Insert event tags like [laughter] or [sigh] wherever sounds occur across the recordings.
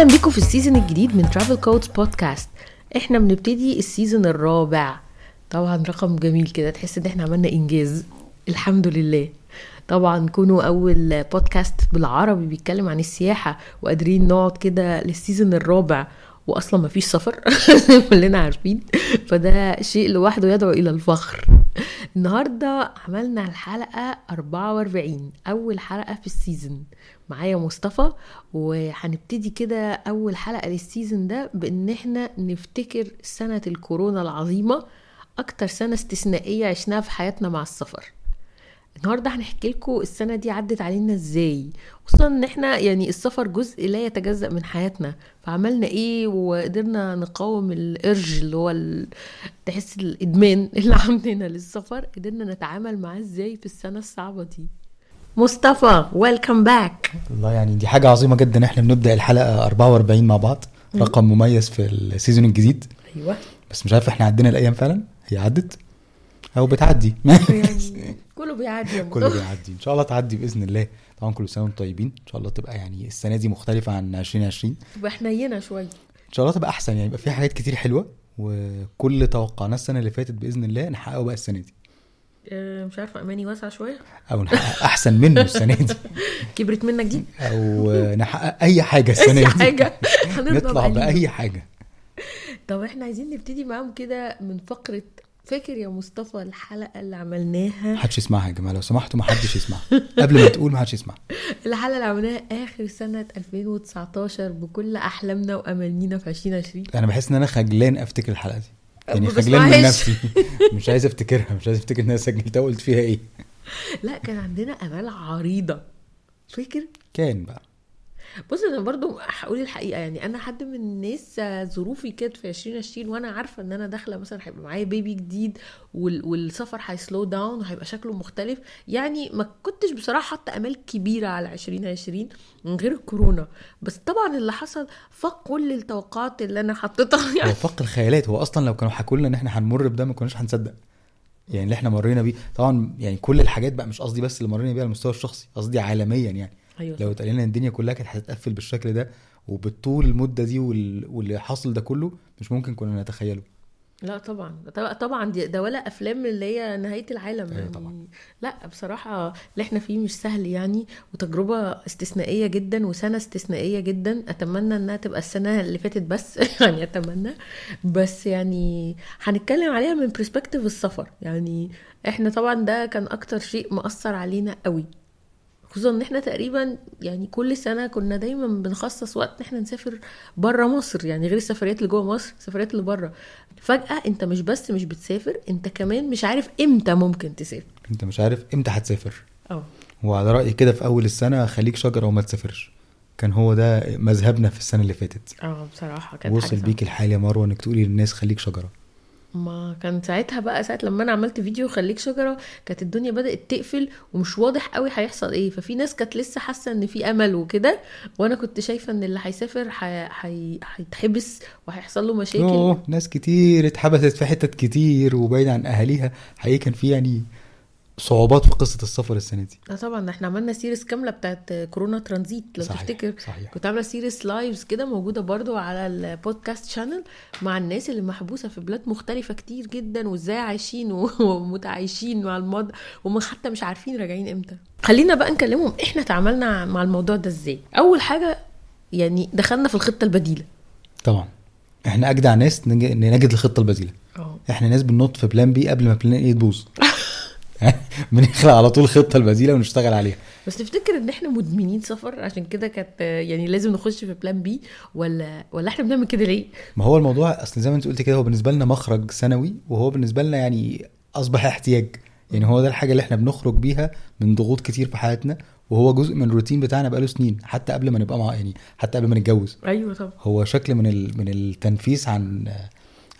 أهلا بيكم في ال season الجديد من Travel Codes Podcast إحنا بنبتدي ال season الرابع. طبعا رقم جميل كده تحس إن إحنا عملنا إنجاز. الحمد لله. طبعا كونوا أول بودكاست بالعربي بيتكلم عن السياحة وقادرين نقعد كده لل season الرابع واصلا مفيش سفر. [laughs] كلنا عارفين. فده شيء لوحده يدعو إلى الفخر. النهارده عملنا الحلقة 44 أول حلقة في ال season معايا مصطفى وهنبتدي كده أول حلقة لل season ده بإن إحنا نفتكر سنة الكورونا العظيمة أكتر سنة استثنائية عشناها في حياتنا مع السفر. النهارده هنحكي لكم السنة دي عدت علينا إزاي خصوصا إن إحنا يعني السفر جزء لا يتجزأ من حياتنا فعملنا إيه وقدرنا نقاوم ال urge اللي هو ال... تحس الإدمان [laughs] اللي عندنا للسفر قدرنا نتعامل معاه إزاي في السنة الصعبة دي. مصطفى welcome back والله يعني دي حاجة عظيمة جدا إحنا بنبدأ الحلقة 44 مع بعض رقم مميز في ال season الجديد. أيوه. بس مش عارف إحنا عدينا الأيام فعلا؟ هي عدت؟ أو بتعدي. [laughs] يعني كله بيعدي كله بيعدي. إن شاء الله تعدي بإذن الله. طبعا كل سنة وأنتم طيبين. إن شاء الله تبقى يعني السنة دي مختلفة عن 2020 تبقى حنينة شوية. إن شاء الله تبقى أحسن. يعني يبقى فيها حاجات كتير حلوة. وكل توقعناه السنة اللي فاتت بإذن الله نحققه بقى السنة دي. أه، مش عارفة أماني واسعة شوية؟ أو نحقق أحسن منه السنة دي. [laughs] كبرت منك دي؟ أو نحقق أي حاجة السنة أي دي. حاجة. [laughs] نطلع. بأي حاجة. طب إحنا عايزين نبتدي معاهم كده من فقرة فاكر يا مصطفى الحلقة اللي عملناها؟ محدش يسمعها يا جماعة لو سمحتوا محدش يسمعها قبل ما تقول محدش يسمعها الحلقة اللي عملناها آخر سنة 2019 بكل أحلامنا وأمانينا في 2020 أنا بحس إن أنا خجلان أفتكر الحلقة دي. يعني خجلان من. نفسي. [laughs] مش عايز أفتكرها مش عايز أفتكر إن أنا سجلتها وقلت فيها إيه. لا كان عندنا آمال عريضة. فاكر؟ كان بقى. بص أنا برضو هقول الحقيقة يعني أنا حد من الناس ظروفي كانت في 2020 وأنا عارفة إن أنا داخلة مثلا هيبقى معايا بيبي جديد وال- والسفر هيسلو داون وهيبقى شكله مختلف. يعني ما كنتش بصراحة حاطة آمال كبيرة على 2020 من غير الكورونا بس طبعا اللي حصل فاق كل التوقعات اللي أنا حطيتها [laughs] هو يعني فق الخيالات. هو أصلا لو كانوا حكوا لنا إن إحنا هنمر بده ما كناش هنصدق. يعني اللي إحنا مرينا بيه طبعا يعني كل الحاجات بقى مش قصدي بس اللي مرينا بيها على المستوى الشخصي قصدي عالميا يعني. أيوه لو اتقال لنا الدنيا كلها كانت هتتقفل بالشكل ده وبالطول المدة دي وال... واللي حاصل ده كله مش ممكن كنا نتخيله. لا طبعا. طبعا- ده ولا أفلام اللي هي نهاية العالم أيوة يعني. طبعا. لا بصراحة اللي إحنا فيه مش سهل يعني وتجربة استثنائية جدا وسنة استثنائية جدا. أتمنى إنها تبقى السنة اللي فاتت بس. [laughs] يعني أتمنى. بس يعني هنتكلم عليها من برسبكتيف السفر. يعني إحنا طبعا ده كان أكتر شيء مأثر علينا قوي. خصوصا إن إحنا تقريبا يعني كل سنة كنا دايما بنخصص وقت إن إحنا نسافر بره مصر يعني غير السفريات اللي جوه مصر السفريات اللي بره فجأة أنت مش بس مش بتسافر أنت كمان مش عارف إمتى ممكن تسافر. أنت مش عارف إمتى هتسافر. أه. وعلى رأيي كده في أول السنة خليك شجرة وما تسافرش. كان هو ده مذهبنا في السنة اللي فاتت. أه بصراحة كانت وصل بيك الحال يا مروة إنك تقولي للناس خليك شجرة. ما كان ساعتها بقى ساعة لما أنا عملت فيديو خليك شجرة كانت الدنيا بدأت تقفل ومش واضح قوي هيحصل إيه. ففي ناس كانت لسه حاسة إن في أمل وكده وأنا كنت شايفة إن اللي هيسافر هي- هي- هيتحبس وهيحصل له مشاكل. ناس كتير اتحبست في حتت كتير وبعيد عن أهاليها. حقيقي كان في يعني صعوبات في قصة السفر السنة دي. آه طبعا إحنا عملنا series كاملة بتاعت كورونا ترانزيت. لو صحيح، تفتكر صحيح. كنت عاملة series lives كده موجودة برضو على ال podcast channel مع الناس اللي محبوسة في بلاد مختلفة كتير جدا وازاي عايشين [laughs] ومتعايشين مع الماضي وهم حتى مش عارفين راجعين إمتى. خلينا بقى نكلمهم إحنا تعاملنا مع الموضوع ده إزاي؟ أول حاجة يعني دخلنا في الخطة البديلة. طبعا. إحنا أجدع ناس نج- نجد الخطة البديلة. آه. إحنا ناس بننط في plan B قبل ما plan A تبوظ [laughs] بنخلق على طول خطة البديلة ونشتغل عليها. بس تفتكر إن إحنا مدمنين سفر؟ عشان كده كانت يعني لازم نخش في plan B ولا ولا إحنا بنعمل كده ليه؟ ما هو الموضوع أصل زي ما أنت قلت كده هو بالنسبة لنا مخرج سنوي وهو بالنسبة لنا يعني أصبح احتياج. يعني هو ده الحاجة اللي إحنا بنخرج بيها من ضغوط كتير في حياتنا وهو جزء من الروتين بتاعنا بقاله سنين حتى قبل ما نبقى مع يعني حتى قبل ما نتجوز. أيوه طبعا. هو شكل من ال... من التنفيس عن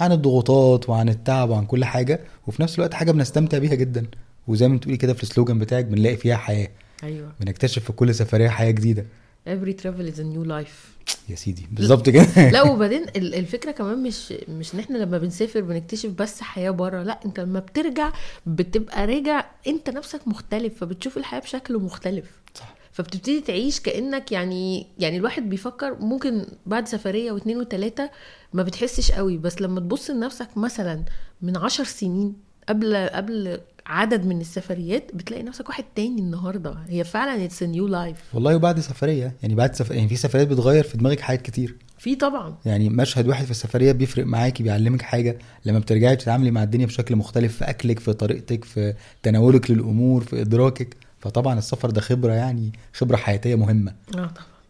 عن الضغوطات وعن التعب وعن كل حاجة وفي نفس الوقت حاجة بنستمتع بيها جدا. وزي ما بتقولي كده في السلوجان بتاعك بنلاقي فيها حياة. أيوه. بنكتشف في كل سفرية حياة جديدة. Every travel is a new life. يا سيدي بالظبط كده. [laughs] لا [laughs] وبعدين ال- الفكرة كمان مش مش إن إحنا لما بنسافر بنكتشف بس حياة بره لا أنت لما بترجع بتبقى راجع أنت نفسك مختلف فبتشوف الحياة بشكل مختلف. صح. فبتبتدي تعيش كأنك يعني يعني الواحد بيفكر ممكن بعد سفرية واثنين وثلاثه ما بتحسش قوي بس لما تبص لنفسك مثلا من عشر سنين قبل قبل عدد من السفريات بتلاقي نفسك واحد تاني النهارده. هي فعلا it's new life والله وبعد سفرية يعني بعد سفر... يعني في سفريات بتغير في دماغك حاجات كتير. في طبعا. يعني مشهد واحد في السفرية بيفرق معاكي بيعلمك حاجة. لما بترجعي بتتعاملي مع الدنيا بشكل مختلف في أكلك في طريقتك في تناولك للأمور في إدراكك. فطبعا السفر ده خبرة يعني خبرة حياتية مهمة. آه طبعا.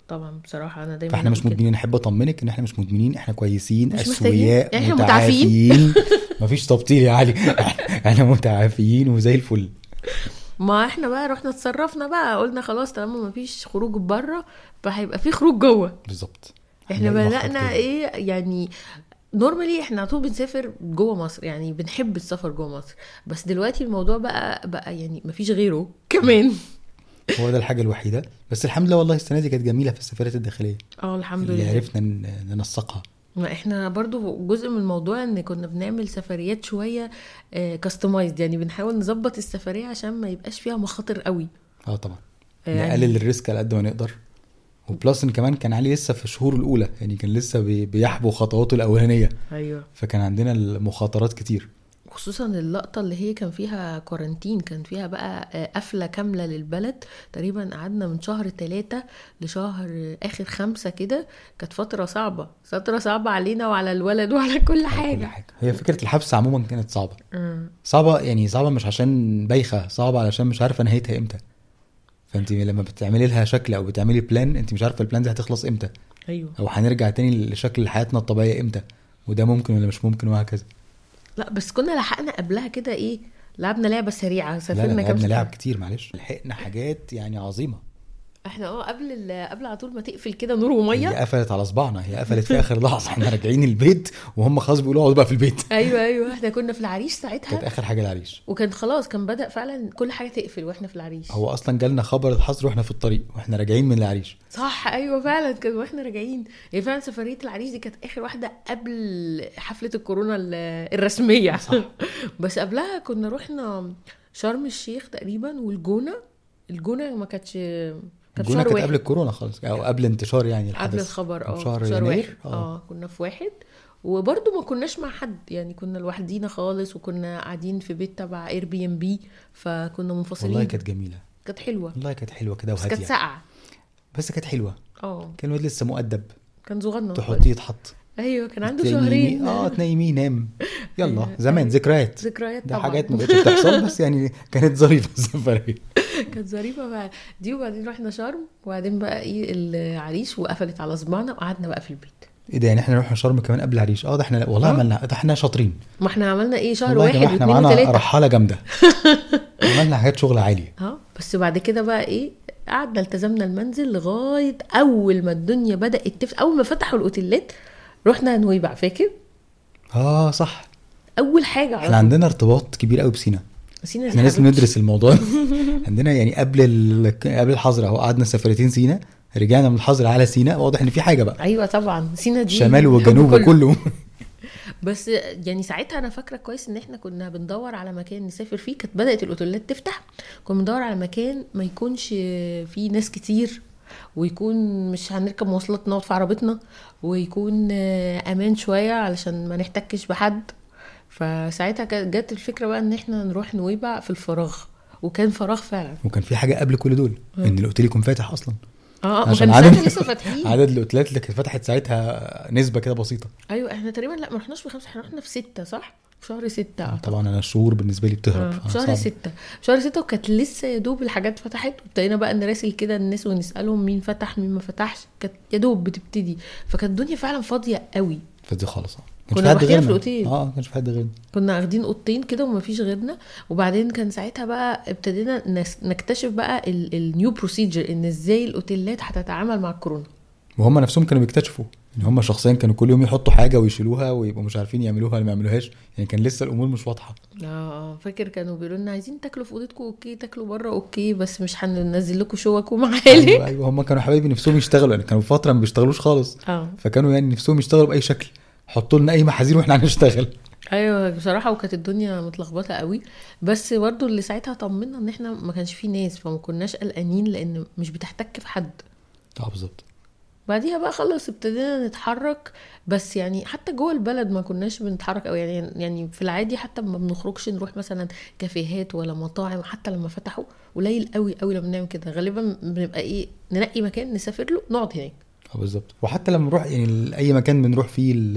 طبعا بصراحة أنا دايما فإحنا مش. مدمنين. أحب أطمنك إن إحنا مش مدمنين. إحنا كويسين. أسوياء إحنا متعافيين [laughs] مفيش تبطيل يا علي. [laughs] إحنا متعافيين وزي الفل. ما إحنا بقى رحنا اتصرفنا بقى قلنا خلاص طالما ما فيش خروج بره فهيبقى في خروج جوه. بالظبط. إحنا تاني. إيه يعني نورمالي إحنا على طول بنسافر جوه مصر يعني بنحب السفر جوه مصر. بس دلوقتي الموضوع بقى بقى يعني مفيش غيره [laughs] كمان. هو ده الحاجة الوحيدة. بس الحمد لله والله السنة دي كانت جميلة في السفرات الداخلية. آه الحمد لله. عرفنا ننسقها. ما إحنا برضو جزء من الموضوع ان كنا بنعمل سفريات شوية customized يعني بنحاول نظبط السفرية عشان ما يبقاش فيها مخاطر قوي. آه طبعا. يعني- نقلل ال risk على قد ما نقدر. و plus إن كمان كان علي لسه في الشهور الأولى يعني كان لسه بي- بيحبو خطواته الأولانية. أيوه. فكان عندنا المخاطرات كتير. خصوصا اللقطة اللي هي كان فيها quarantine كان فيها بقى آه، قفلة كاملة للبلد. تقريبا قعدنا من شهر ثلاثة لشهر آخر خمسة كده. كانت فترة صعبة فترة صعبة علينا وعلى الولد وعلى كل كل حاجة. هي فكرة الحبس عموما كانت صعبة. مم. صعبة يعني صعبة مش عشان بايخة صعبة علشان مش عارفة نهايتها إمتى. فانت لما بتعملي لها شكل أو بتعملي plan انت مش عارفة ال plan دي هتخلص إمتى. أيوه. أو هنرجع تاني لشكل حياتنا الطبيعية إمتى. وده ممكن ولا مش ممكن وهكذا. لا بس كنا لحقنا قبلها كده إيه لعبنا لعبة سريعة لا سافرنا كام لعبنا. لعب كتير معلش لحقنا حاجات يعني عظيمة إحنا آه قبل قبل على طول ما تقفل كده نور ومية. هي قفلت على صباعنا هي قفلت في آخر لحظة. إحنا راجعين البيت وهم خلاص بيقولوا اقعدوا بقى في البيت. أيوه أيوه. إحنا كنا في العريش كانت ساعتها آخر حاجة العريش. وكان خلاص كان بدأ فعلا كل حاجة تقفل وإحنا في العريش. هو أصلا جالنا خبر الحظر وإحنا في الطريق وإحنا راجعين من العريش. صح أيوه فعلا كان وإحنا راجعين. هي فعلا سفرية العريش دي كانت آخر واحدة قبل حفلة الكورونا ال- الرسمية. صح. [laughs] بس قبلها كنا رحنا شرم الشيخ تقريبا والجونة. الجونة ما كانتش كانت الجونة شهر كانت قبل الكورونا خالص أو قبل انتشار يعني الحدث. قبل الخبر آه شهر واحد يناير. آه. كنا في واحد. وبرضه ما كناش مع حد يعني كنا لوحدينا خالص وكنا قاعدين في بيت تبع Airbnb فكنا منفصلين. والله كانت جميلة. كانت حلوة. والله كانت حلوة كده بس كانت وهادية. ساقعة. بس كانت حلوة. آه. كان الواد لسه مؤدب. كان صغنن. تحطيه يتحط. أيوه كان عنده شهرين. آه تنيميه ينام [laughs] يلا أيوة. زمان ذكريات. ذكريات ده طبعا. حاجات ما بقتش بتحصل بس يعني كانت ظريفة السفريه [laughs] [laughs] كانت ظريفة بقى. دي وبعدين رحنا شرم وبعدين بقى إيه العريش وقفلت على صباعنا وقعدنا بقى في البيت. إيه ده يعني إحنا رحنا شرم كمان قبل العريش؟ آه ده إحنا والله آه. عملنا ده إحنا شاطرين. ما إحنا عملنا إيه شهر واحد جماعة إحنا واثنين معانا وثلاثه رحالة جامدة. [laughs] عملنا حاجات شغل عالي آه بس بعد كده بقى إيه قعدنا التزمنا المنزل لغاية أول ما الدنيا بدأت تفتح أول ما فتحوا الأوتيلات رحنا نويبع فاكر؟ آه صح. أول حاجة إحنا عندنا ارتباط كبير قوي بسينا. سينا إحنا لازم. ندرس الموضوع. [laughs] [laughs] عندنا يعني قبل ال... قبل الحظر اهو قعدنا سفرتين سينا رجعنا من الحظر على سينا واضح ان في حاجة بقى أيوه طبعا سينا دي شمال وجنوب كله. وكله [laughs] بس يعني ساعتها أنا فاكرة كويس إن إحنا كنا بندور على مكان نسافر فيه كانت بدأت الأوتيلات تفتح كنا بندور على مكان ما يكونش فيه ناس كتير ويكون مش هنركب مواصلات نقعد في عربيتنا ويكون آه، أمان شوية علشان ما نحتكش بحد فساعتها جت الفكرة بقى إن إحنا نروح نويبع في الفراغ وكان فراغ فعلا. وكان في حاجة قبل كل دول إن الأوتيل يكون فاتح أصلا. آه عشان وكان عدد لسه فاتحين. [laughs] عدد الأوتيلات اللي كانت فتحت ساعتها نسبة كده بسيطة. أيوه إحنا تقريبا لا ما رحناش في خمسه إحنا رحنا في ستة صح؟ في شهر ستة. طبعا أنا الشهور بالنسبة لي بتهرب آه، في. شهر ستة. في شهر ستة وكانت لسه يا دوب الحاجات فتحت وابتدينا بقى نراسل كده الناس ونسألهم مين فتح مين ما فتحش كانت يا دوب بتبتدي. فكانت الدنيا فعلا فاضية قوي. فدي خالص. آه كنا في حد لوحدنا في غيرنا. الأوتيل. آه ما كانش في حد غيرنا. كنا واخدين أوضتين كده ومفيش غيرنا. وبعدين كان ساعتها بقى ابتدينا نكتشف بقى ال new procedure إن إزاي الأوتيلات هتتعامل مع الكورونا. وهم نفسهم كانوا بيكتشفوا إن هم شخصيا كانوا كل يوم يحطوا حاجة ويشيلوها ويبقوا مش عارفين يعملوها ولا ما يعملوهاش. يعني كان لسه الأمور مش واضحة. آه آه فاكر كانوا بيقولوا لنا عايزين تاكلوا في أوضتكم okay تاكلوا بره okay بس مش هننزل لكم شوك ومعالق أيوه أيوه هم كانوا حبايبي نفسهم يشتغلوا يعني كانوا فترة ما بيشتغلوش خالص. آه. فكانوا يعني نفسهم يشتغلوا بأي شكل. حطوا لنا أي محاذير وإحنا هنشتغل. أيوه بصراحة وكانت الدنيا متلخبطة قوي. بس برضو اللي ساعتها طمنا إن إحنا ما كانش فيه ناس فما كناش قلقانين لأن مش بتحتك في حد. آه بالظبط. بعديها بقى خلص ابتدينا نتحرك. بس يعني حتى جوه البلد ما كناش بنتحرك قوي. يعني يعني في العادي حتى ما بنخرجش نروح مثلا كافيهات ولا مطاعم. حتى لما فتحوا قليل قوي قوي لما بنعمل كده. غالبا بنبقى إيه ننقي مكان نسافر له نقعد هناك. بالظبط. وحتى لما نروح يعني أي مكان بنروح فيه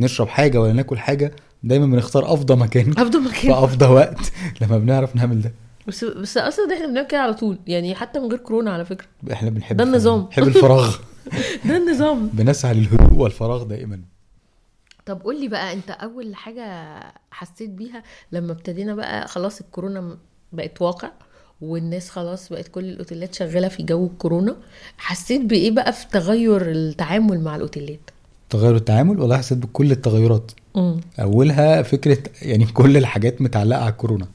نشرب حاجة ولا ناكل حاجة دايما بنختار أفضل مكان. [laughs] أفضل في مكان. افضل وقت [laughs] لما بنعرف نعمل ده. بس بس أصلا إحنا بنعمل كده على طول يعني حتى من غير كورونا على فكرة. إحنا بنحب ده النظام. [laughs] بنحب الفراغ. ده النظام. بنسعى للهدوء والفراغ دائما طب قول لي بقى أنت أول حاجة حسيت بيها لما ابتدينا بقى خلاص الكورونا بقت واقع؟ والناس خلاص بقت كل الأوتيلات شغالة في جو الكورونا حسيت بإيه بقى في تغير التعامل مع الأوتيلات؟ تغير التعامل؟ والله حسيت بكل التغيرات. امم أولها فكرة يعني كل الحاجات متعلقة على الكورونا.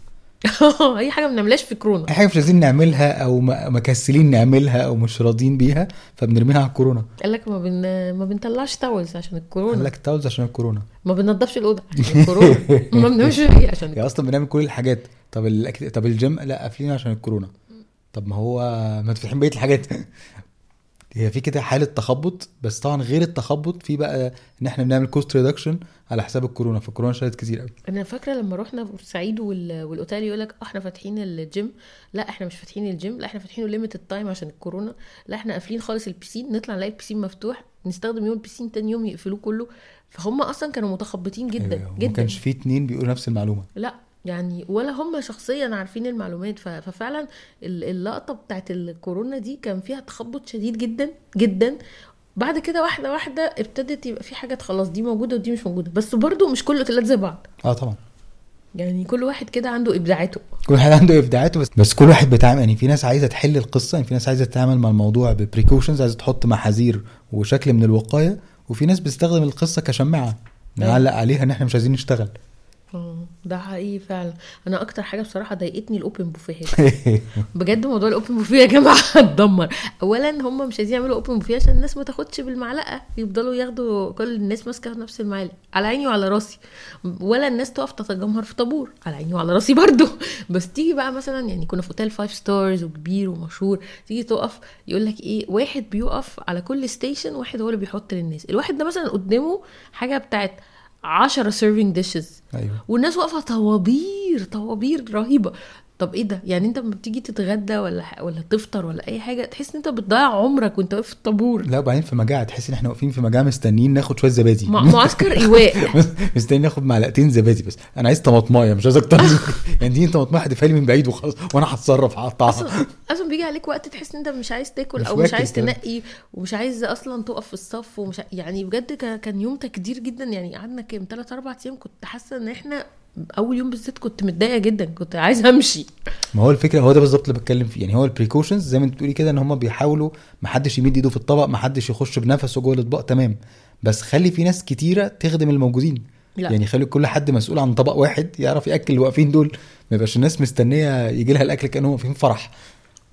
[laughs] اي حاجة ما بنعملهاش في كورونا. أي حاجة مش عايزين نعملها أو مكسلين نعملها أو مش راضيين بيها فبنرميها على الكورونا. قال لك ما بن ما بنطلعش towels عشان قال الكورونا لك towels عشان الكورونا. ما بننضفش الأوضة عشان الكورونا. [laughs] ما بنعملش حاجة عشان هي أصلا بنعمل كل الحاجات. طب الأك... طب الجيم؟ لا قافلين عشان الكورونا. طب ما هو ما فاتحين بقية الحاجات. [laughs] هي في كده حالة تخبط بس طبعا غير التخبط في بقى إن إحنا بنعمل cost reduction على حساب الكورونا فالكورونا شالت كتير قوي. أنا فاكرة لما رحنا بورسعيد وال... والأوتيل يقول لك أحنا فاتحين الجيم لا إحنا مش فاتحين الجيم لا إحنا فاتحينه limited time عشان الكورونا. لا إحنا قافلين خالص ال piscine نطلع نلاقي ال piscine مفتوح. نستخدم يوم ال piscine تاني يوم يقفلوه كله. فهم أصلا كانوا متخبطين جدا أيوة، جدا. كانش في اتنين بيقولوا نفس المعلومة. لا يعني ولا هم شخصيا عارفين المعلومات. ففعلا ال- اللقطة بتاعت الكورونا دي كان فيها تخبط شديد جدا جدا. بعد كده واحدة واحدة ابتدت يبقى في حاجات خلاص دي موجودة ودي مش موجودة. بس برضو مش كل الاوتيلات زي بعض. آه طبعا. يعني كل واحد كده عنده إبداعاته. كل واحد عنده إبداعاته بس بس كل واحد بيتعامل يعني في ناس عايزة تحل القصة يعني في ناس عايزة تتعامل مع الموضوع ب precautions عايزة تحط محاذير وشكل من الوقاية وفي ناس بتستخدم القصة كشماعة نعلق عليها إن إحنا مش عايزين نشتغل. ده حقيقي فعلا. أنا أكتر حاجة بصراحة ضايقتني ال open بوفيهات [laughs] بجد موضوع ال open buffet يا جماعة [laughs] اتدمر اولا هم مش عايزين يعملوا open buffet عشان الناس ما تاخدش بالمعلقة. يفضلوا ياخدوا كل الناس ماسكة نفس المعالق على عيني وعلى راسي. ولا الناس تقف تتجمهر في طابور. على عيني وعلى راسي برضو. [laughs] بس تيجي بقى مثلا يعني كنا في اوتيل five stars وكبير ومشهور. تيجي تقف يقول لك إيه؟ واحد بيقف على كل station واحد هو اللي بيحط للناس. الواحد ده مثلا قدامه حاجة بتاعت 10 serving dishes أيوه. والناس واقفة طوابير طوابير رهيبة. طب إيه ده؟ يعني انت لما بتيجي تتغدى ولا ح- ولا تفطر ولا اي حاجة تحس ان انت بتضيع عمرك وانت واقف في الطابور. لا وبعدين في مجاعة تحس ان إحنا واقفين في مجاعة مستنيين ناخد شوية زبادي. مع- معسكر إيواء. [laughs] مستنيين ناخد معلقتين زبادي بس. أنا عايز طماطماية مش عايز أكتر. [laughs] يعني دي طماطماية هتدفع لي من بعيد وخلاص وأنا هتصرف هقطعها. أصلا أصلا بيجي عليك وقت تحس إن انت مش عايز تاكل مش أو مش عايز. تنقي ومش عايز أصلا تقف في الصف ومش يعني بجد كا- كان يوم تكدير جدا. يعني قعدنا كام؟ 3 4 أيام كنت حاسة إن إحنا أول يوم بالذات كنت متضايقة جدا كنت عايزة أمشي. ما هو الفكرة هو ده بالظبط اللي بتكلم فيه. يعني هو ال precautions زي ما انت بتقولي كده إن هم بيحاولوا ما حدش يمد إيده في الطبق ما حدش يخش بنفسه جوه الأطباق تمام. بس خلي في ناس كتيرة تخدم الموجودين. لا. يعني خلي كل حد مسؤول عن طبق واحد يعرف يأكل اللي واقفين دول. ما يبقاش الناس مستنية يجي لها الأكل كأنهم واقفين فرح.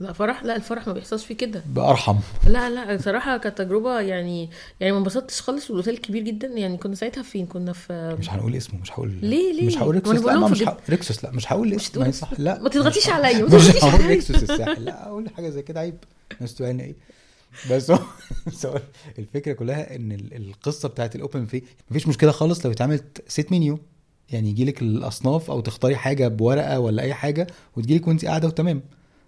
لا فرح لا الفرح ما بيحصلش فيه كده. بأرحم. لا لا بصراحة كانت تجربة يعني يعني ما انبسطتش خالص والاوتيل كبير جدا. يعني كنا ساعتها فين؟ كنا في مش هنقول اسمه مش هقول ليه- ليه؟ مش هقول ريكسوس لا مش هقول ريكسوس لا مش هقول مش اسم تقول ما يصح لا ما تضغطيش هقول- عليا، ما مش تضغطيش هقول عليا. ريكسوس الساحل لا أقول حاجة زي كده عيب. الناس لنا إيه. [laughs] بس هو الفكرة كلها إن ال- القصة بتاعت الاوبن في مفيش مشكلة خالص لو اتعملت سيت منيو يعني يجي لك الأصناف أو تختاري حاجة بورقة ولا أي حاجة وتجي لك وانت قاعدة وتمام.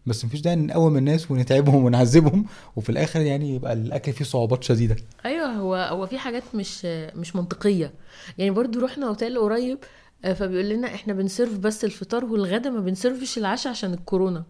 بس مفيش داعي نقوم الناس ونتعبهم ونعذبهم وفي الآخر يعني يبقى الأكل فيه صعوبات شديدة. أيوه هو هو في حاجات مش مش منطقية. يعني برضو رحنا أوتيل قريب آه، فبيقول لنا إحنا بن serve بس الفطار والغدا ما بنسيرفش العشاء عشان الكورونا.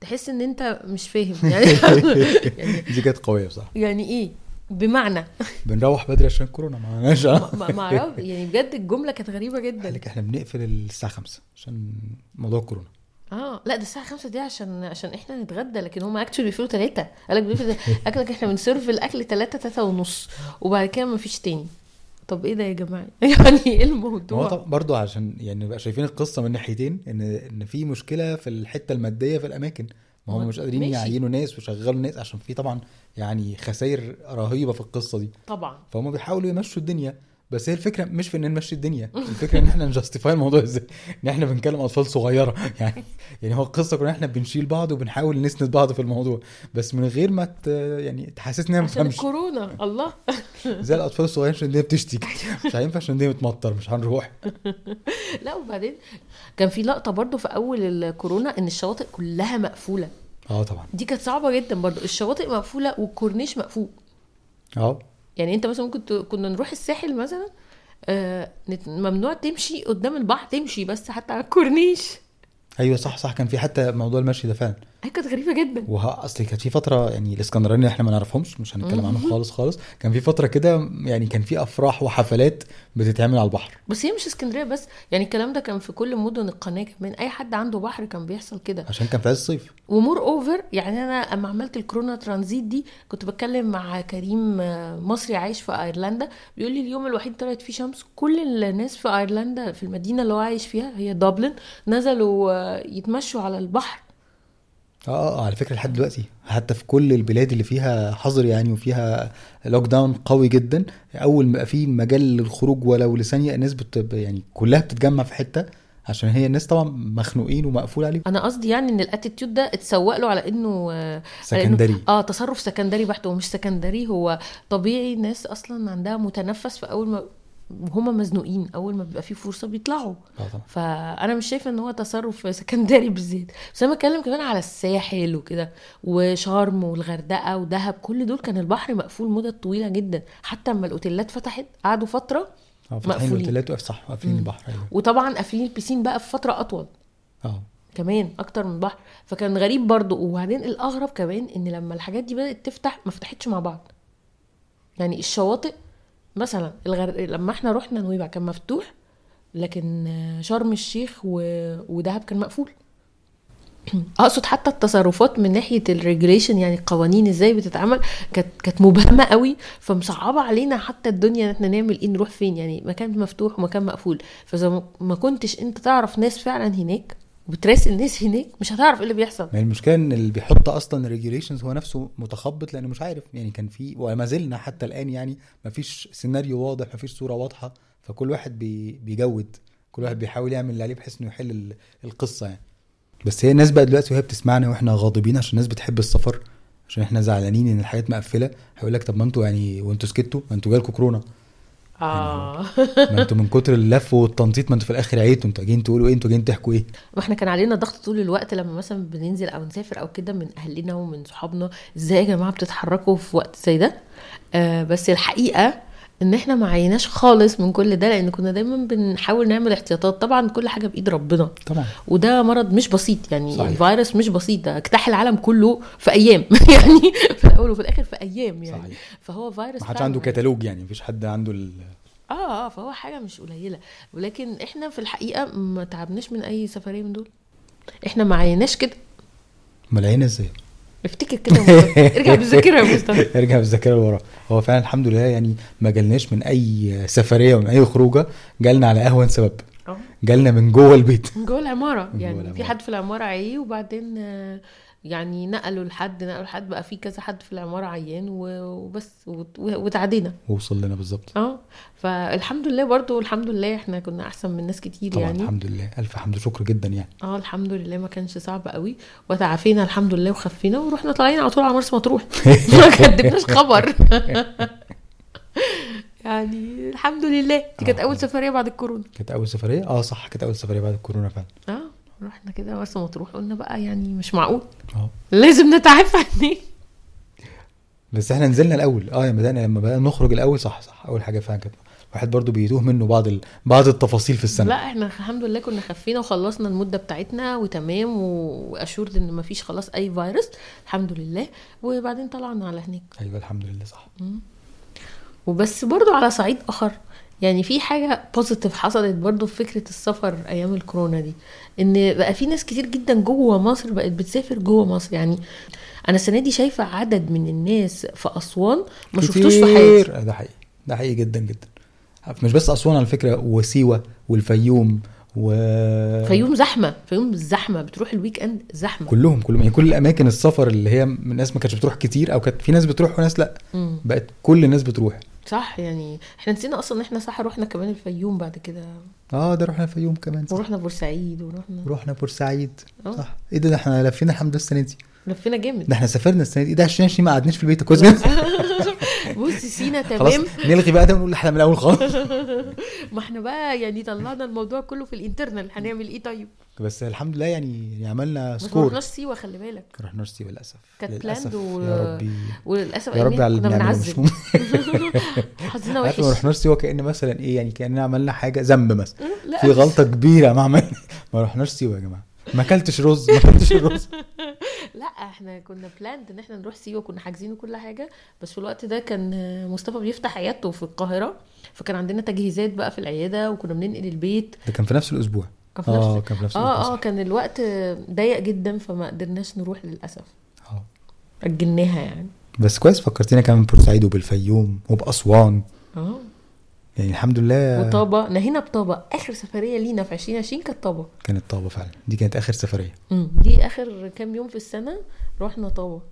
تحس إن أنت مش فاهم. يعني [laughs] يعني, دي كانت قوية بصراحة. يعني إيه؟ بمعنى. بنروح بدري عشان الكورونا معناش. ما ما- ما اعرف يعني بجد الجملة كانت غريبة جدا. قال لك إحنا بنقفل الساعة 5 عشان موضوع الكورونا. آه. لا ده الساعة 5 دي عشان عشان إحنا نتغدى لكن هم actually بيقفلوا 3 قال لك بيقفلوا [laughs] اكلك إحنا بن serve الأكل 3 3 ونص. وبعد كده ما فيش تاني. طب إيه ده يا جماعة؟ [laughs] يعني إيه هو الموضوع طبعا برضه عشان يعني نبقى شايفين القصة من ناحيتين إن إن في مشكلة في الحتة المادية في الأماكن. ما هم مش قادرين. يعينوا ناس ويشغلوا ناس عشان في طبعا يعني خسائر رهيبة في القصة دي. طبعا. فهم بيحاولوا يمشوا الدنيا. بس هي الفكرة مش في إن نمشي الدنيا الفكرة إن إحنا نجستيفاي الموضوع إزاي؟ إن إحنا بنكلم أطفال صغيرة. [laughs] يعني يعني هو القصة كلها إحنا بنشيل بعض وبنحاول نسند بعض في الموضوع. بس من غير ما ت... يعني تحسسني ان أنا ما عشان بفهمش الكورونا. الله. [laughs] زي الأطفال الصغيرين عشان الدنيا بتشتكي مش هينفع عشان الدنيا بتمطر مش هنروح. [laughs] لا وبعدين كان في لقطة برضو في أول الكورونا إن الشواطئ كلها مقفولة. آه طبعا. دي كانت صعبة جدا برضو. الشواطئ مقفولة والكورنيش مقفول. آه. يعني انت مثلا ممكن كنا نروح الساحل مثلا آه ممنوع تمشي قدام البحر تمشي بس حتى على الكورنيش. أيوه صح صح. كان في حتى موضوع المشي ده فعلا. هي كانت غريبة جدا. وها أصل كانت في فترة يعني الاسكندرانيه اللي إحنا ما نعرفهمش مش هنتكلم عنهم خالص خالص. كان في فترة كده يعني كان في أفراح وحفلات بتتعمل على البحر. بس هي مش إسكندرية بس يعني الكلام ده كان في كل مدن القناة كمان. أي حد عنده بحر كان بيحصل كده. عشان كان في عز الصيف. ومور أوفر يعني أنا اما عملت الكورونا ترانزيت دي كنت بتكلم مع كريم آه، مصري عايش في أيرلندا. بيقول لي اليوم الوحيد طلعت فيه شمس. كل الناس في أيرلندا في المدينة اللي هو عايش فيها هي دبلن. نزلوا آه، يتمشوا على البحر. آه آه على فكرة لحد دلوقتي حتى في كل البلاد اللي فيها حظر يعني وفيها lockdown قوي جدا أول ما في مجال للخروج ولو لثانية الناس بت يعني كلها بتتجمع في حتة عشان هي الناس طبعا مخنوقين ومقفول عليهم أنا قصدي يعني إن ال attitude ده اتسوق له على إنه آه، سكندري. على إنه- آه تصرف سكندري بحت هو مش سكندري هو طبيعي الناس أصلا عندها متنفس في أول ما وهم مزنوقين أول ما بيبقى في فرصة بيطلعوا. آه طبعا. فأنا مش شايفة إن هو تصرف سكندري بالذات بس أنا بتكلم كمان على الساحل وكده وشرم والغردقة ودهب كل دول كان البحر مقفول مدة طويلة جدا. حتى اما الأوتيلات فتحت قعدوا فترة آه فاتحين مقفولين. الأوتيلات صح قافلين البحر أيوه. وطبعا قافلين البيسين بقى في فترة أطول. آه. كمان أكتر من بحر. فكان غريب برضو. وبعدين الأغرب كمان إن لما الحاجات دي بدأت تفتح ما فتحتش مع بعض. يعني الشواطئ مثلا الغر... لما إحنا رحنا نويبع كان مفتوح لكن شرم الشيخ و... ودهب كان مقفول. [clears throat] أقصد حتى التصرفات من ناحية ال regulation يعني القوانين إزاي بتتعمل كانت كانت مبهمة قوي فمصعبة علينا حتى الدنيا إن إحنا نعمل إيه نروح فين. يعني مكان مفتوح ومكان مقفول. فإذا ما كنتش أنت تعرف ناس فعلا هناك وبتراسل ناس هناك مش هتعرف إيه اللي بيحصل. ما المشكلة إن اللي بيحط أصلا ال regulations هو نفسه متخبط لأنه مش عارف يعني كان في وما زلنا حتى الآن يعني ما فيش سيناريو واضح ما فيش صورة واضحة فكل واحد بي بيجود كل واحد بيحاول يعمل اللي عليه بحيث إنه يحل ال- القصة يعني. بس هي الناس بقى دلوقتي وهي بتسمعنا وإحنا غاضبين عشان الناس بتحب السفر عشان إحنا زعلانين إن الحاجات مقفلة هيقول لك طب ما أنتوا يعني وأنتوا سكتوا؟ ما أنتوا جالكوا كورونا. آه. [laughs] ما أنتوا من كتر اللف والتنطيط ما أنتوا في الآخر عيتوا أنتوا جايين تقولوا إيه؟ أنتوا جايين تحكوا إيه؟ ما إحنا كان علينا ضغط طول الوقت لما مثلا بننزل أو نسافر أو كده من اهلنا ومن صحابنا إزاي يا جماعة بتتحركوا في وقت زي ده؟ آه بس الحقيقة إن إحنا ما عيناش خالص من كل ده لأن كنا دايما بنحاول نعمل احتياطات. طبعا كل حاجة بإيد ربنا. طبعا. وده مرض مش بسيط يعني صحيح. الفيروس مش بسيط ده اجتاح العالم كله في أيام. [laughs] يعني في الأول وفي الآخر في أيام يعني. صحيح. فهو فيروس ما حدش عنده. كتالوج يعني مفيش حد عنده ال... آه آه فهو حاجة مش قليلة. ولكن إحنا في الحقيقة ما تعبناش من أي سفريه من دول. إحنا ما عيناش كده. ملايين إزاي؟ افتكر كده ارجع بالذاكره يا مصطفى. [laughs] ارجع بالذاكره لورا. هو فعلا الحمد لله يعني ما جالناش من أي سفرية ومن أي خروجة جالنا على اهون سبب. آه. جالنا من جوه البيت. من جوه العمارة. يعني. في حد في العمارة عيه وبعدين آه، يعني نقلوا لحد نقلوا لحد بقى في كذا حد في العمارة عيان وبس وت- وتعدينا. ووصل لنا بالظبط. آه فالحمد لله برضو الحمد لله إحنا كنا أحسن من ناس كتير طبعا يعني. الحمد لله. ألف حمد شكر جدا يعني. آه الحمد لله ما كانش صعب قوي. وتعافينا الحمد لله وخفينا ورحنا طالعين على طول على مرسى مطروح. [laughs] [laughs] ما كدبناش خبر. [laughs] يعني الحمد لله. دي كانت آه. أول سفرية بعد الكورونا. كانت أول سفرية؟ آه صح كانت أول سفرية بعد الكورونا فعلا. آه رحنا كده مرسى مطروح قلنا بقى يعني مش معقول. آه. لازم نتعافى [laughs] هناك بس إحنا نزلنا الأول. آه لما بدانا لما بدانا نخرج الأول صح صح. أول حاجة فعلا كانت واحد برضو بيتوه منه بعض ال... بعض التفاصيل في السنة. لا إحنا الحمد لله كنا خفينا وخلصنا المدة بتاعتنا وتمام و assured إن مفيش خلاص أي فيروس الحمد لله. وبعدين طلعنا على هناك. أيوه الحمد لله صح. وبس برضو على صعيد آخر. يعني في حاجة positive حصلت برضو في فكرة السفر أيام الكورونا دي إن بقى في ناس كتير جدا جوه مصر بقت بتسافر جوه مصر. يعني أنا السنة دي شايفة عدد من الناس في أسوان ما شفتوش في حياتي. كتير. ده حقيقي. ده حقيقي جدا جدا. مش بس أسوان على فكرة وسيوة والفيوم و فيوم زحمة فيوم زحمة بتروح ال weekend زحمة. كلهم كلهم. يعني كل الأماكن السفر اللي هي من ناس ما كانتش بتروح كتير أو كانت في ناس بتروح وناس لأ. مم. بقت كل الناس بتروح. صح؟ يعني إحنا نسينا أصلا إن إحنا صح رحنا كمان الفيوم بعد كده. آه ده رحنا الفيوم كمان صح. ورحنا بورسعيد ورحنا. رحنا بورسعيد آه. صح. إيه ده, إحنا لفينا الحمد لله السنة دي. لفينا جامد. ده إحنا سافرنا السنة دي. إيه ده 2020 ما قعدناش في البيت كويس. [laughs] بص سينا خلاص تمام. نلغي بقى ده ونقول إحنا من الأول خالص. [laughs] ما إحنا بقى يعني طلعنا الموضوع كله في الإنترنال هنعمل إيه طيب؟ بس الحمد لله يعني يعني عملنا بس ما سكور رحناش سيوة خلي بالك. ما رحناش سيوة للأسف. كانت planned و- يا ربي. وللأسف يا رب أياميها على اللي بنعمله. [laughs] حظنا عارف ما وحش رحناش سيوة كأن مثلا إيه يعني كأننا عملنا حاجة ذنب مثلا. لا. في غلطة كبيرة ما عملنا ما رحناش سيوة يا جماعة. ما أكلتش رز ما أكلتش [laughs] الرز لا إحنا كنا planned إن إحنا نروح سيوة كنا حاجزين كل حاجة بس في الوقت ده كان مصطفى بيفتح عيادته في القاهرة فكان عندنا تجهيزات بقى في العيادة وكنا بننقل البيت. ده كان في نفس الأسبوع. كان في آه نفس كان في نفس الأسبوع. آه آه. كان الوقت ضيق جدا فما قدرناش نروح للأسف. آه. أجلناها يعني. بس كويس فكرتينا كمان بورسعيد وبالفيوم وبأسوان. آه. يعني الحمد لله. وطابة. نهينا بطابة. آخر سفرية لينا في 2020 كانت طابة. كانت طابة فعلا. دي كانت آخر سفرية. امم دي آخر كام يوم في السنة رحنا طابة.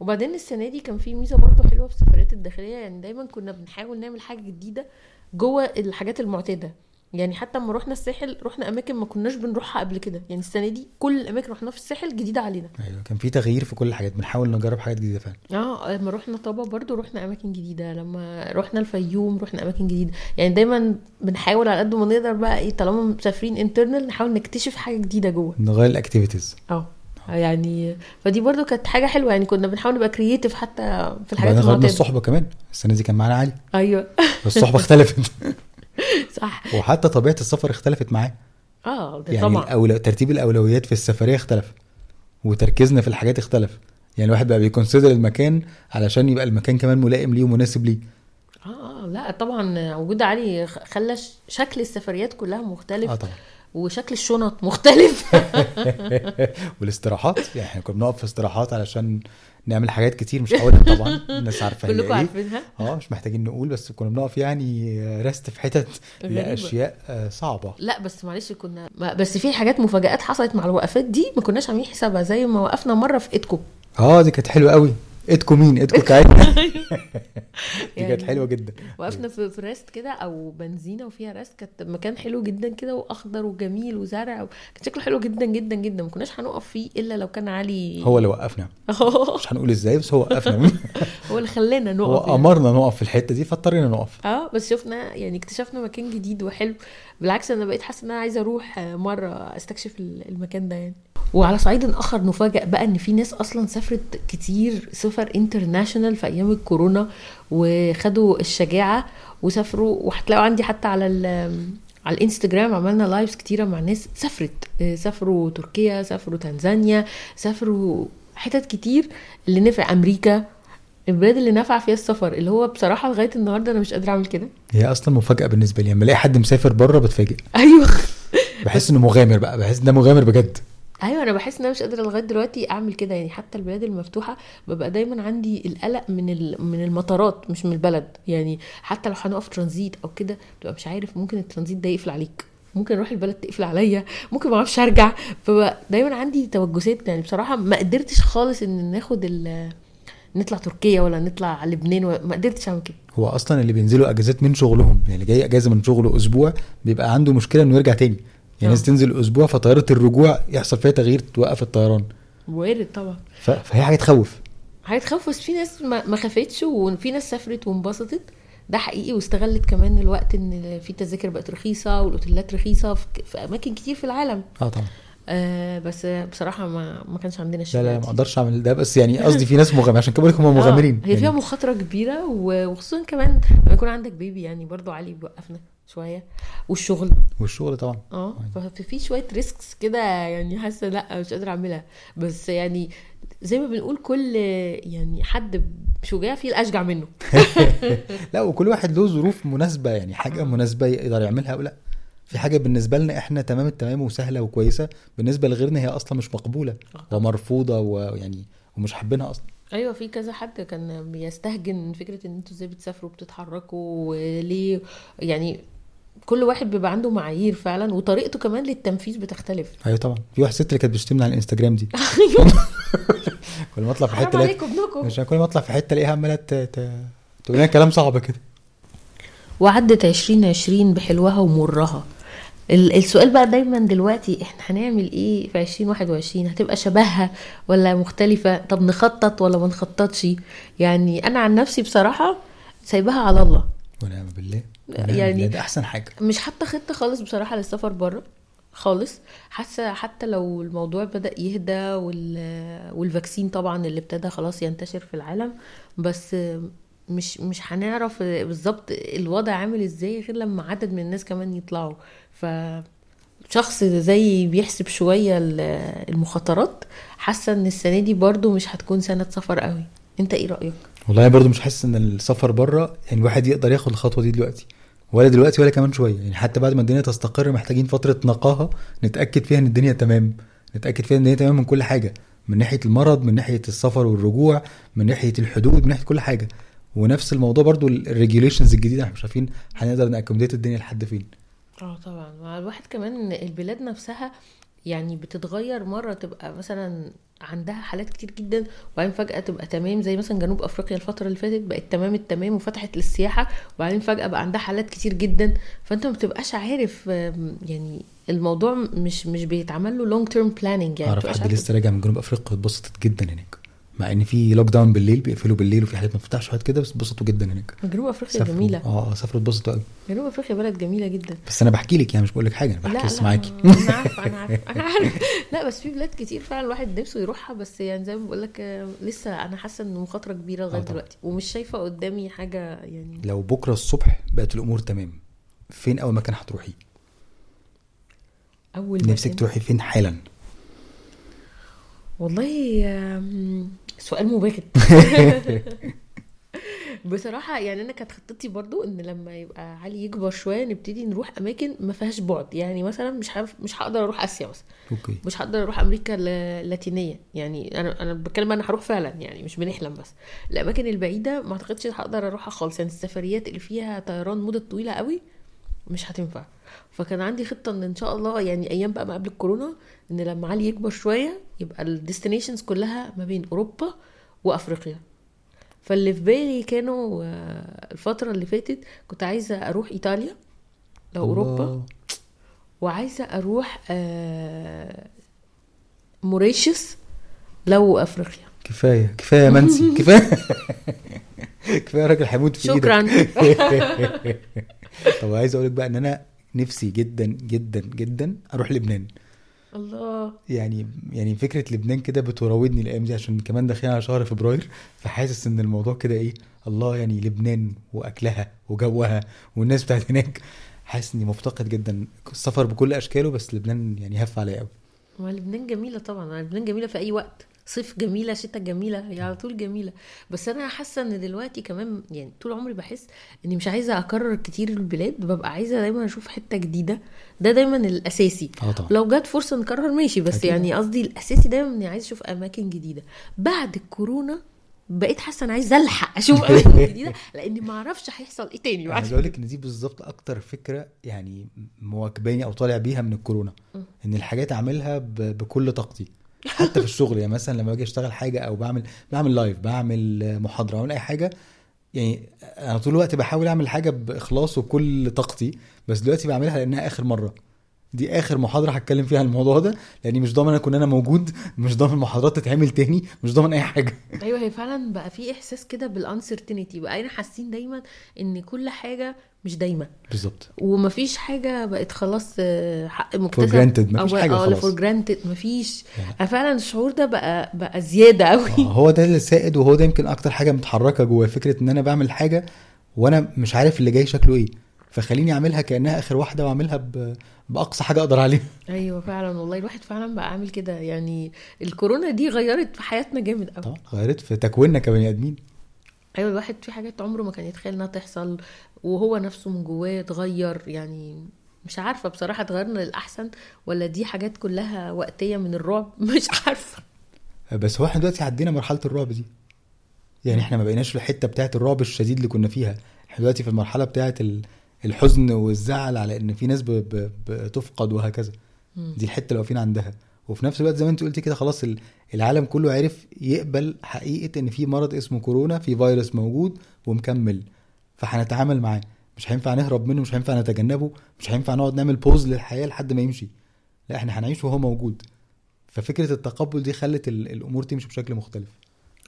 وبعدين السنة دي كان في ميزة برضه حلوة في السفريات الداخلية. يعني دايما كنا بنحاول نعمل حاجة جديدة جوه الحاجات المعتادة. يعني حتى لما رحنا الساحل رحنا أماكن ما كناش بنروحها قبل كده. يعني السنة دي كل الأماكن رحناها في الساحل جديدة علينا. أيوه كان في تغيير في كل الحاجات. بنحاول نجرب حاجات جديدة فعلا. آه لما رحنا طابا برضو رحنا أماكن جديدة. لما رحنا الفيوم رحنا أماكن جديدة. يعني دايما بنحاول على قد ما نقدر بقى إيه طالما مسافرين internal نحاول نكتشف حاجة جديدة جوه. نغير ال activities آه يعني فدي برضو كانت حاجة حلوة. يعني كنا بنحاول نبقى creative حتى في الحاجات بعدين غيرنا الصحبه كمان. السنة دي كان معانا علي. أيوه. الصحبة اختلفت. [laughs] [laughs] صح. وحتى طبيعة السفر اختلفت معاه. آه ده يعني طبعا. الأولو... ترتيب الأولويات في السفرية اختلف وتركيزنا في الحاجات اختلف. يعني الواحد بقى بي consider المكان علشان يبقى المكان كمان ملائم ليه ومناسب ليه. آه آه لا طبعا وجود علي خلى شكل السفريات كلها مختلف آه طبعا. وشكل الشنط مختلف. [laughs] والاستراحات يعني إحنا كنا بنقف في استراحات علشان نعمل حاجات كتير مش هقولها طبعا الناس [laughs] عارفة كلكم إيه. عارفينها. آه مش محتاجين نقول بس كنا بنقف يعني رست في حتت. لأشياء آه، صعبة. لا بس معلش كنا بس في حاجات مفاجآت حصلت مع الوقفات دي ما كناش عاملين حسابها زي ما وقفنا مرة في ايدكو آه دي كانت حلوة قوي. ايدكو مين؟ ايدكو بتاعتنا [laughs] [laughs] دي يعني كانت حلوة جدا. وقفنا في ريست كده أو بنزينة وفيها ريست كانت مكان حلو جدا كده وأخضر وجميل وزرع و... كان شكله حلو جدا جدا جدا. ما كناش هنقف فيه إلا لو كان علي. هو اللي وقفنا. [laughs] مش هنقول إزاي بس هو وقفنا. هو اللي خلانا هو نقف يعني. أمرنا نقف في الحتة دي فاضطرينا نقف. آه بس شفنا يعني اكتشفنا مكان جديد وحلو. بالعكس أنا بقيت حاسة إن أنا عايزة أروح مرة أستكشف ال- المكان ده يعني. وعلى صعيد آخر نفاجئ بقى إن في ناس أصلا سافرت كتير سفر international في أيام الكورونا وخدوا الشجاعة وسافروا. وهتلاقوا عندي حتى على على الإنستجرام عملنا lives كتيرة مع ناس سافرت. آه، سافروا تركيا سافروا تنزانيا سافروا حتت كتير اللي نفع أمريكا. البلاد اللي نفع فيها السفر اللي هو بصراحة لغاية النهارده أنا مش قادرة أعمل كده. هي أصلا مفاجأة بالنسبة لي. لما ألاقي حد مسافر بره بتفاجئ. أيوه. بحس إنه مغامر بقى. بحس ده مغامر بجد. أيوه أنا بحس إن أنا مش قادرة لغاية دلوقتي أعمل كده. يعني حتى البلاد المفتوحة ببقى دايما عندي القلق من من المطارات مش من البلد. يعني حتى لو هنقف ترانزيت أو كده بتبقى مش عارف ممكن الترانزيت ده يقفل عليك. ممكن أروح البلد تقفل عليا. ممكن ما أعرفش أرجع. فبقى دايما عندي توجسات يعني بصراحة ما قدرتش خالص إن ناخد ال نطلع تركيا ولا نطلع لبنان ما قدرتش أعمل كده. هو أصلا اللي بينزلوا أجازات من شغلهم يعني جاي أجازة من شغله أسبوع بيبقى عنده مشكلة إنه يرجع تاني. يعني آه. ناس تنزل أسبوع فطيارة الرجوع يحصل فيها تغيير توقف الطيران. وارد طبعا. ف- فهي حاجة تخوف. هيتخوف بس في ناس ما ما خافتش وفي ناس سافرت وانبسطت. ده حقيقي واستغلت كمان الوقت إن في تذاكر بقت رخيصة والأوتيلات رخيصة في, في أماكن كتير في العالم. آه طبعا. آه بس بصراحة ما ما كانش عندنا لا الشغل لا ما أقدرش أعمل ده بس يعني قصدي في ناس [laughs] مغامرين عشان كده بقول هم مغامرين. هي فيها يعني مخاطرة كبيرة وخصوصا كمان لما يكون عندك بيبي يعني برضو علي بيوقفنا. شوية. والشغل. والشغل طبعا. آه ففي شوية ريسكس كده يعني حاسة لأ مش قادرة أعملها. بس يعني زي ما بنقول كل يعني حد شجاع فيه الأشجع منه. [laughs] لا وكل واحد له ظروف مناسبة يعني حاجة مناسبة يقدر يعملها أو لأ. في حاجة بالنسبة لنا إحنا تمام التمام وسهلة وكويسة. بالنسبة لغيرنا هي أصلا مش مقبولة. ومرفوضه ويعني ومش حابينها أصلا. أيوه في كذا حد كان بيستهجن فكرة إن أنتوا إزاي بتسافروا وبتتحركوا وليه. يعني كل واحد بيبقى عنده معايير فعلا وطريقته كمان للتنفيذ بتختلف. [laughs] أيوه طبعا. في واحدة ست اللي كانت بتشتمنا على الإنستجرام دي. [laughs] كل ما أطلع في حتة عليكم ابنكم. عشان كل ما أطلع في حتة ألاقيها عمالة ت- ت- تقول لنا كلام صعب كده. وعدت عشرين عشرين بحلوها ومرها. ال- السؤال بقى دايما دلوقتي إحنا هنعمل إيه في عشرين واحد وعشرين؟ هتبقى شبهها ولا مختلفة؟ طب نخطط ولا ما نخططش؟ يعني أنا عن نفسي بصراحة سايباها على الله. ونعم بالله. ونعم يعني- بالله. ده أحسن حاجة. مش حاطة خطة خالص بصراحة للسفر بره خالص. حاسة حتى لو الموضوع بدأ يهدى وال... والفاكسين طبعا اللي ابتدى خلاص ينتشر في العالم بس مش مش هنعرف بالظبط الوضع عامل إزاي غير لما عدد من الناس كمان يطلعوا. ف شخص زي بيحسب شوية ال- المخاطرات حاسة إن السنة دي برضو مش هتكون سنة سفر قوي. أنت إيه رأيك؟ والله برضو مش حاسس إن السفر بره يعني الواحد يقدر ياخد الخطوة دي دلوقتي ولا دلوقتي ولا كمان شوية يعني حتى بعد ما الدنيا تستقر محتاجين فترة نقاهة نتأكد فيها إن الدنيا تمام نتأكد فيها إن الدنيا تمام من كل حاجة من ناحية المرض من ناحية السفر والرجوع من ناحية الحدود من ناحية كل حاجة. ونفس الموضوع برضو الريجوليشنز الجديدة إحنا مش عارفين هنقدر ن accommodate الدنيا لحد فين. آه طبعا مع الواحد كمان البلاد نفسها يعني بتتغير مرة تبقى مثلا عندها حالات كتير جدا وبعدين فجأة تبقى تمام زي مثلا جنوب أفريقيا الفترة اللي فاتت بقت تمام التمام وفتحت للسياحة وبعدين فجأة بقى عندها حالات كتير جدا. فأنت ما بتبقاش عارف يعني الموضوع مش مش بيتعمل له long term planning يعني أعرف حد لسه راجع من جنوب أفريقيا اتبسطت جدا هناك. مع إن في lockdown بالليل بيقفلوا بالليل وفي حاجات ما بتفتحش وقت كده بس اتبسطوا جدا هناك. جنوب أفريقيا سافروا. جميلة. آه آه، سافروا اتبسطوا قوي. جنوب أفريقيا بلد جميلة جدا. بس أنا بحكي لك يعني مش بقول لك حاجة أنا بحكي بس معاكي. أنا [laughs] عارفة أنا عارفة أنا عارفة. لا بس في بلاد كتير فعلا الواحد نفسه يروحها بس يعني زي ما بقول لك لسه أنا حاسة إنه مخاطرة كبيرة لغاية آه. دلوقتي. ومش شايفة قدامي حاجة يعني. لو بكرة الصبح بقت الأمور تمام فين أول مكان هتروحي أول نفسك مكان. تروحي فين حالا؟ والله سؤال مباغت [laughs] [laughs] بصراحة يعني أنا كانت خطتي برضو إن لما يبقى علي يكبر شوية نبتدي نروح أماكن ما فيهاش بعد. يعني مثلا مش عارف مش هقدر أروح آسيا مثلا. أوكي. مش هقدر أروح أمريكا اللاتينيه يعني أنا أنا بتكلم أنا هروح فعلا يعني مش بنحلم بس. الأماكن البعيدة ما أعتقدش هقدر أروحها خالص. يعني السفريات اللي فيها طيران مدة طويلة قوي مش هتنفع. فكان عندي خطة إن إن شاء الله يعني أيام بقى ما قبل الكورونا إن لما علي يكبر شوية يبقى ال destinations كلها ما بين أوروبا وأفريقيا. فاللي في بالي كانوا آه، الفترة اللي فاتت كنت عايزة أروح إيطاليا لو أوروبا. وعايزة أروح آه، موريشيوس لو أفريقيا. كفاية كفاية يا منسي [laughs] كفاية. [laughs] كفاية راجل هيموت في شكرا. [laughs] [laughs] طب عايز أقول لك بقى إن أنا نفسي جدا جدا جدا أروح لبنان. الله. يعني يعني فكرة لبنان كده بتراودني الأيام دي عشان كمان داخلين على شهر فبراير فحاسس إن الموضوع كده إيه الله يعني لبنان وأكلها وجوها والناس بتاعت هناك. حاسس إني مفتقد جدا السفر بكل أشكاله بس لبنان يعني هف عليا قوي ما لبنان جميلة طبعا لبنان جميلة في أي وقت. صيف جميلة شتاء جميلة هي على طول جميلة. بس أنا حاسة إن دلوقتي كمان يعني طول عمري بحس إني مش عايزة أكرر كتير البلاد ببقى عايزة دايما أشوف حتة جديدة. ده دايما الأساسي. آه طبعا. لو جت فرصة نكرر ماشي بس أكيد. يعني قصدي الأساسي دايما إني عايزة أشوف أماكن جديدة. بعد الكورونا بقيت حاسة أنا عايزة ألحق أشوف [laughs] أماكن جديدة لأني ما أعرفش هيحصل إيه تاني. أنا بعد عايز أقول لك إن دي بالظبط أكتر فكرة يعني مواكباني أو طالع بيها من الكورونا. إن الحاجات اعملها بكل طاقتي. حتى في الشغل يعني مثلا لما باجي أشتغل حاجة أو بعمل بعمل live بعمل محاضرة بعمل أي حاجة يعني أنا طول الوقت بحاول أعمل حاجة بإخلاص وبكل طاقتي بس دلوقتي بعملها لأنها آخر مرة. دي آخر محاضرة هتكلم فيها الموضوع ده لأني مش ضامن أكون أنا موجود مش ضامن المحاضرات تتعمل تاني مش ضامن أي حاجة. أيوه هي فعلا بقى في إحساس كده بال uncertainty بقى إحنا حاسين دايما إن كل حاجة مش دايما بالظبط. ومفيش حاجة بقت خلاص آه، حق مكتسب. granted، مفيش أو- حاجة آه خلاص. for granted مفيش. يعني. أنا فعلا الشعور ده بقى بقى زيادة قوي آه، هو ده اللي سائد وهو ده يمكن أكتر حاجة متحركة جوه فكرة إن أنا بعمل حاجة وأنا مش عارف اللي جاي شكله إيه. فخليني أعملها كأنها آخر واحدة وأعملها ب... بأقصى حاجة أقدر عليها. [laughs] أيوه فعلا والله. الواحد فعلا بقى عامل كده. يعني الكورونا دي غيرت في حياتنا جامد قوي طبعا غيرت في تكويننا كبني آدمين. أيوه الواحد في حاجات عمره ما كان يتخيل إنها تحصل وهو نفسه من جواه اتغير يعني مش عارفة بصراحة اتغيرنا للأحسن ولا دي حاجات كلها وقتية من الرعب؟ [laughs] مش عارفة. بس هو إحنا دلوقتي عدينا مرحلة الرعب دي. يعني إحنا ما بقيناش في الحتة بتاعت الرعب الشديد اللي كنا فيها. إحنا دلوقتي في المرحلة بتاعت ال- الحزن والزعل على إن في ناس. بتفقد وهكذا. دي الحتة اللي واقفين عندها. وفي نفس الوقت زي ما انت قلتي كده خلاص ال- العالم كله عرف يقبل حقيقة إن في مرض اسمه كورونا في فيروس موجود ومكمل. فهنتعامل معاه. مش هينفع نهرب منه مش هينفع نتجنبه مش هينفع نقعد نعمل pause للحياة لحد ما يمشي. لا إحنا هنعيش وهو موجود. ففكرة التقبل دي خلت ال- الأمور تمشي بشكل مختلف.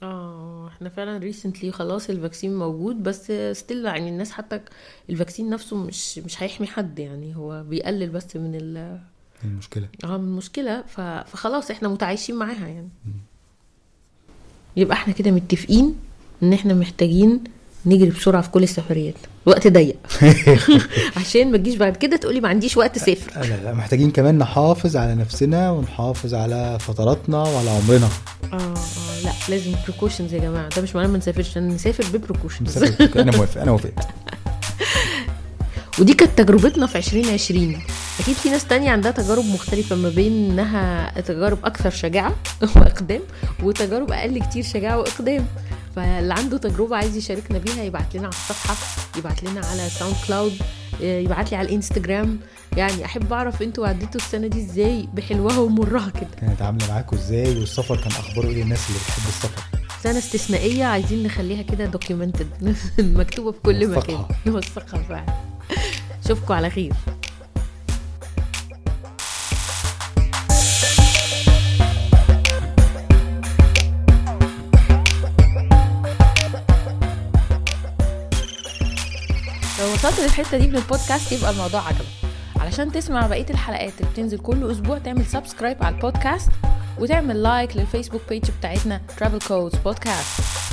آه إحنا فعلا recently خلاص ال vaccine موجود بس still يعني الناس حتى ال vaccine نفسه مش مش هيحمي حد يعني. هو بيقلل بس من ال المشكلة. آه ف... فخلاص إحنا متعايشين معاها يعني. يبقى إحنا كده متفقين إن إحنا محتاجين نجري بسرعة في كل السفريات. وقت ضيق. [laughs] عشان ما تجيش بعد كده تقولي ما عنديش وقت اسافر لا لا محتاجين كمان نحافظ على نفسنا ونحافظ على فتراتنا وعلى عمرنا. آه آه لا لازم precautions يا جماعة. ده مش معناه ما نسافرش نسافر ب precautions. أنا موافق أنا وافقت [laughs] ودي كانت تجربتنا في 2020 أكيد في ناس تانية عندها تجارب مختلفة ما بين انها تجارب أكثر شجاعة [laughs] وإقدام وتجارب أقل كتير شجاعة وإقدام. فاللي عنده تجربة عايز يشاركنا بيها يبعت لنا على الصفحة يبعت لنا على SoundCloud يبعت لي على الإنستجرام. يعني أحب أعرف أنتوا عديتوا السنة دي إزاي بحلوها ومرها كده. كانت عاملة معاكم إزاي؟ والسفر كان أخباره إيه؟ للناس اللي بتحب السفر. سنة استثنائية عايزين نخليها كده documented [laughs] مكتوبة في كل مكان. [laughs] نوثقها. فعلا. اشوفكم على خير. لو وصلت للحتة دي من البودكاست يبقى الموضوع عجبك. علشان تسمع بقية الحلقات اللي بتنزل كل أسبوع تعمل subscribe على البودكاست. وتعمل like لل Facebook page بتاعتنا Travel Codes Podcast.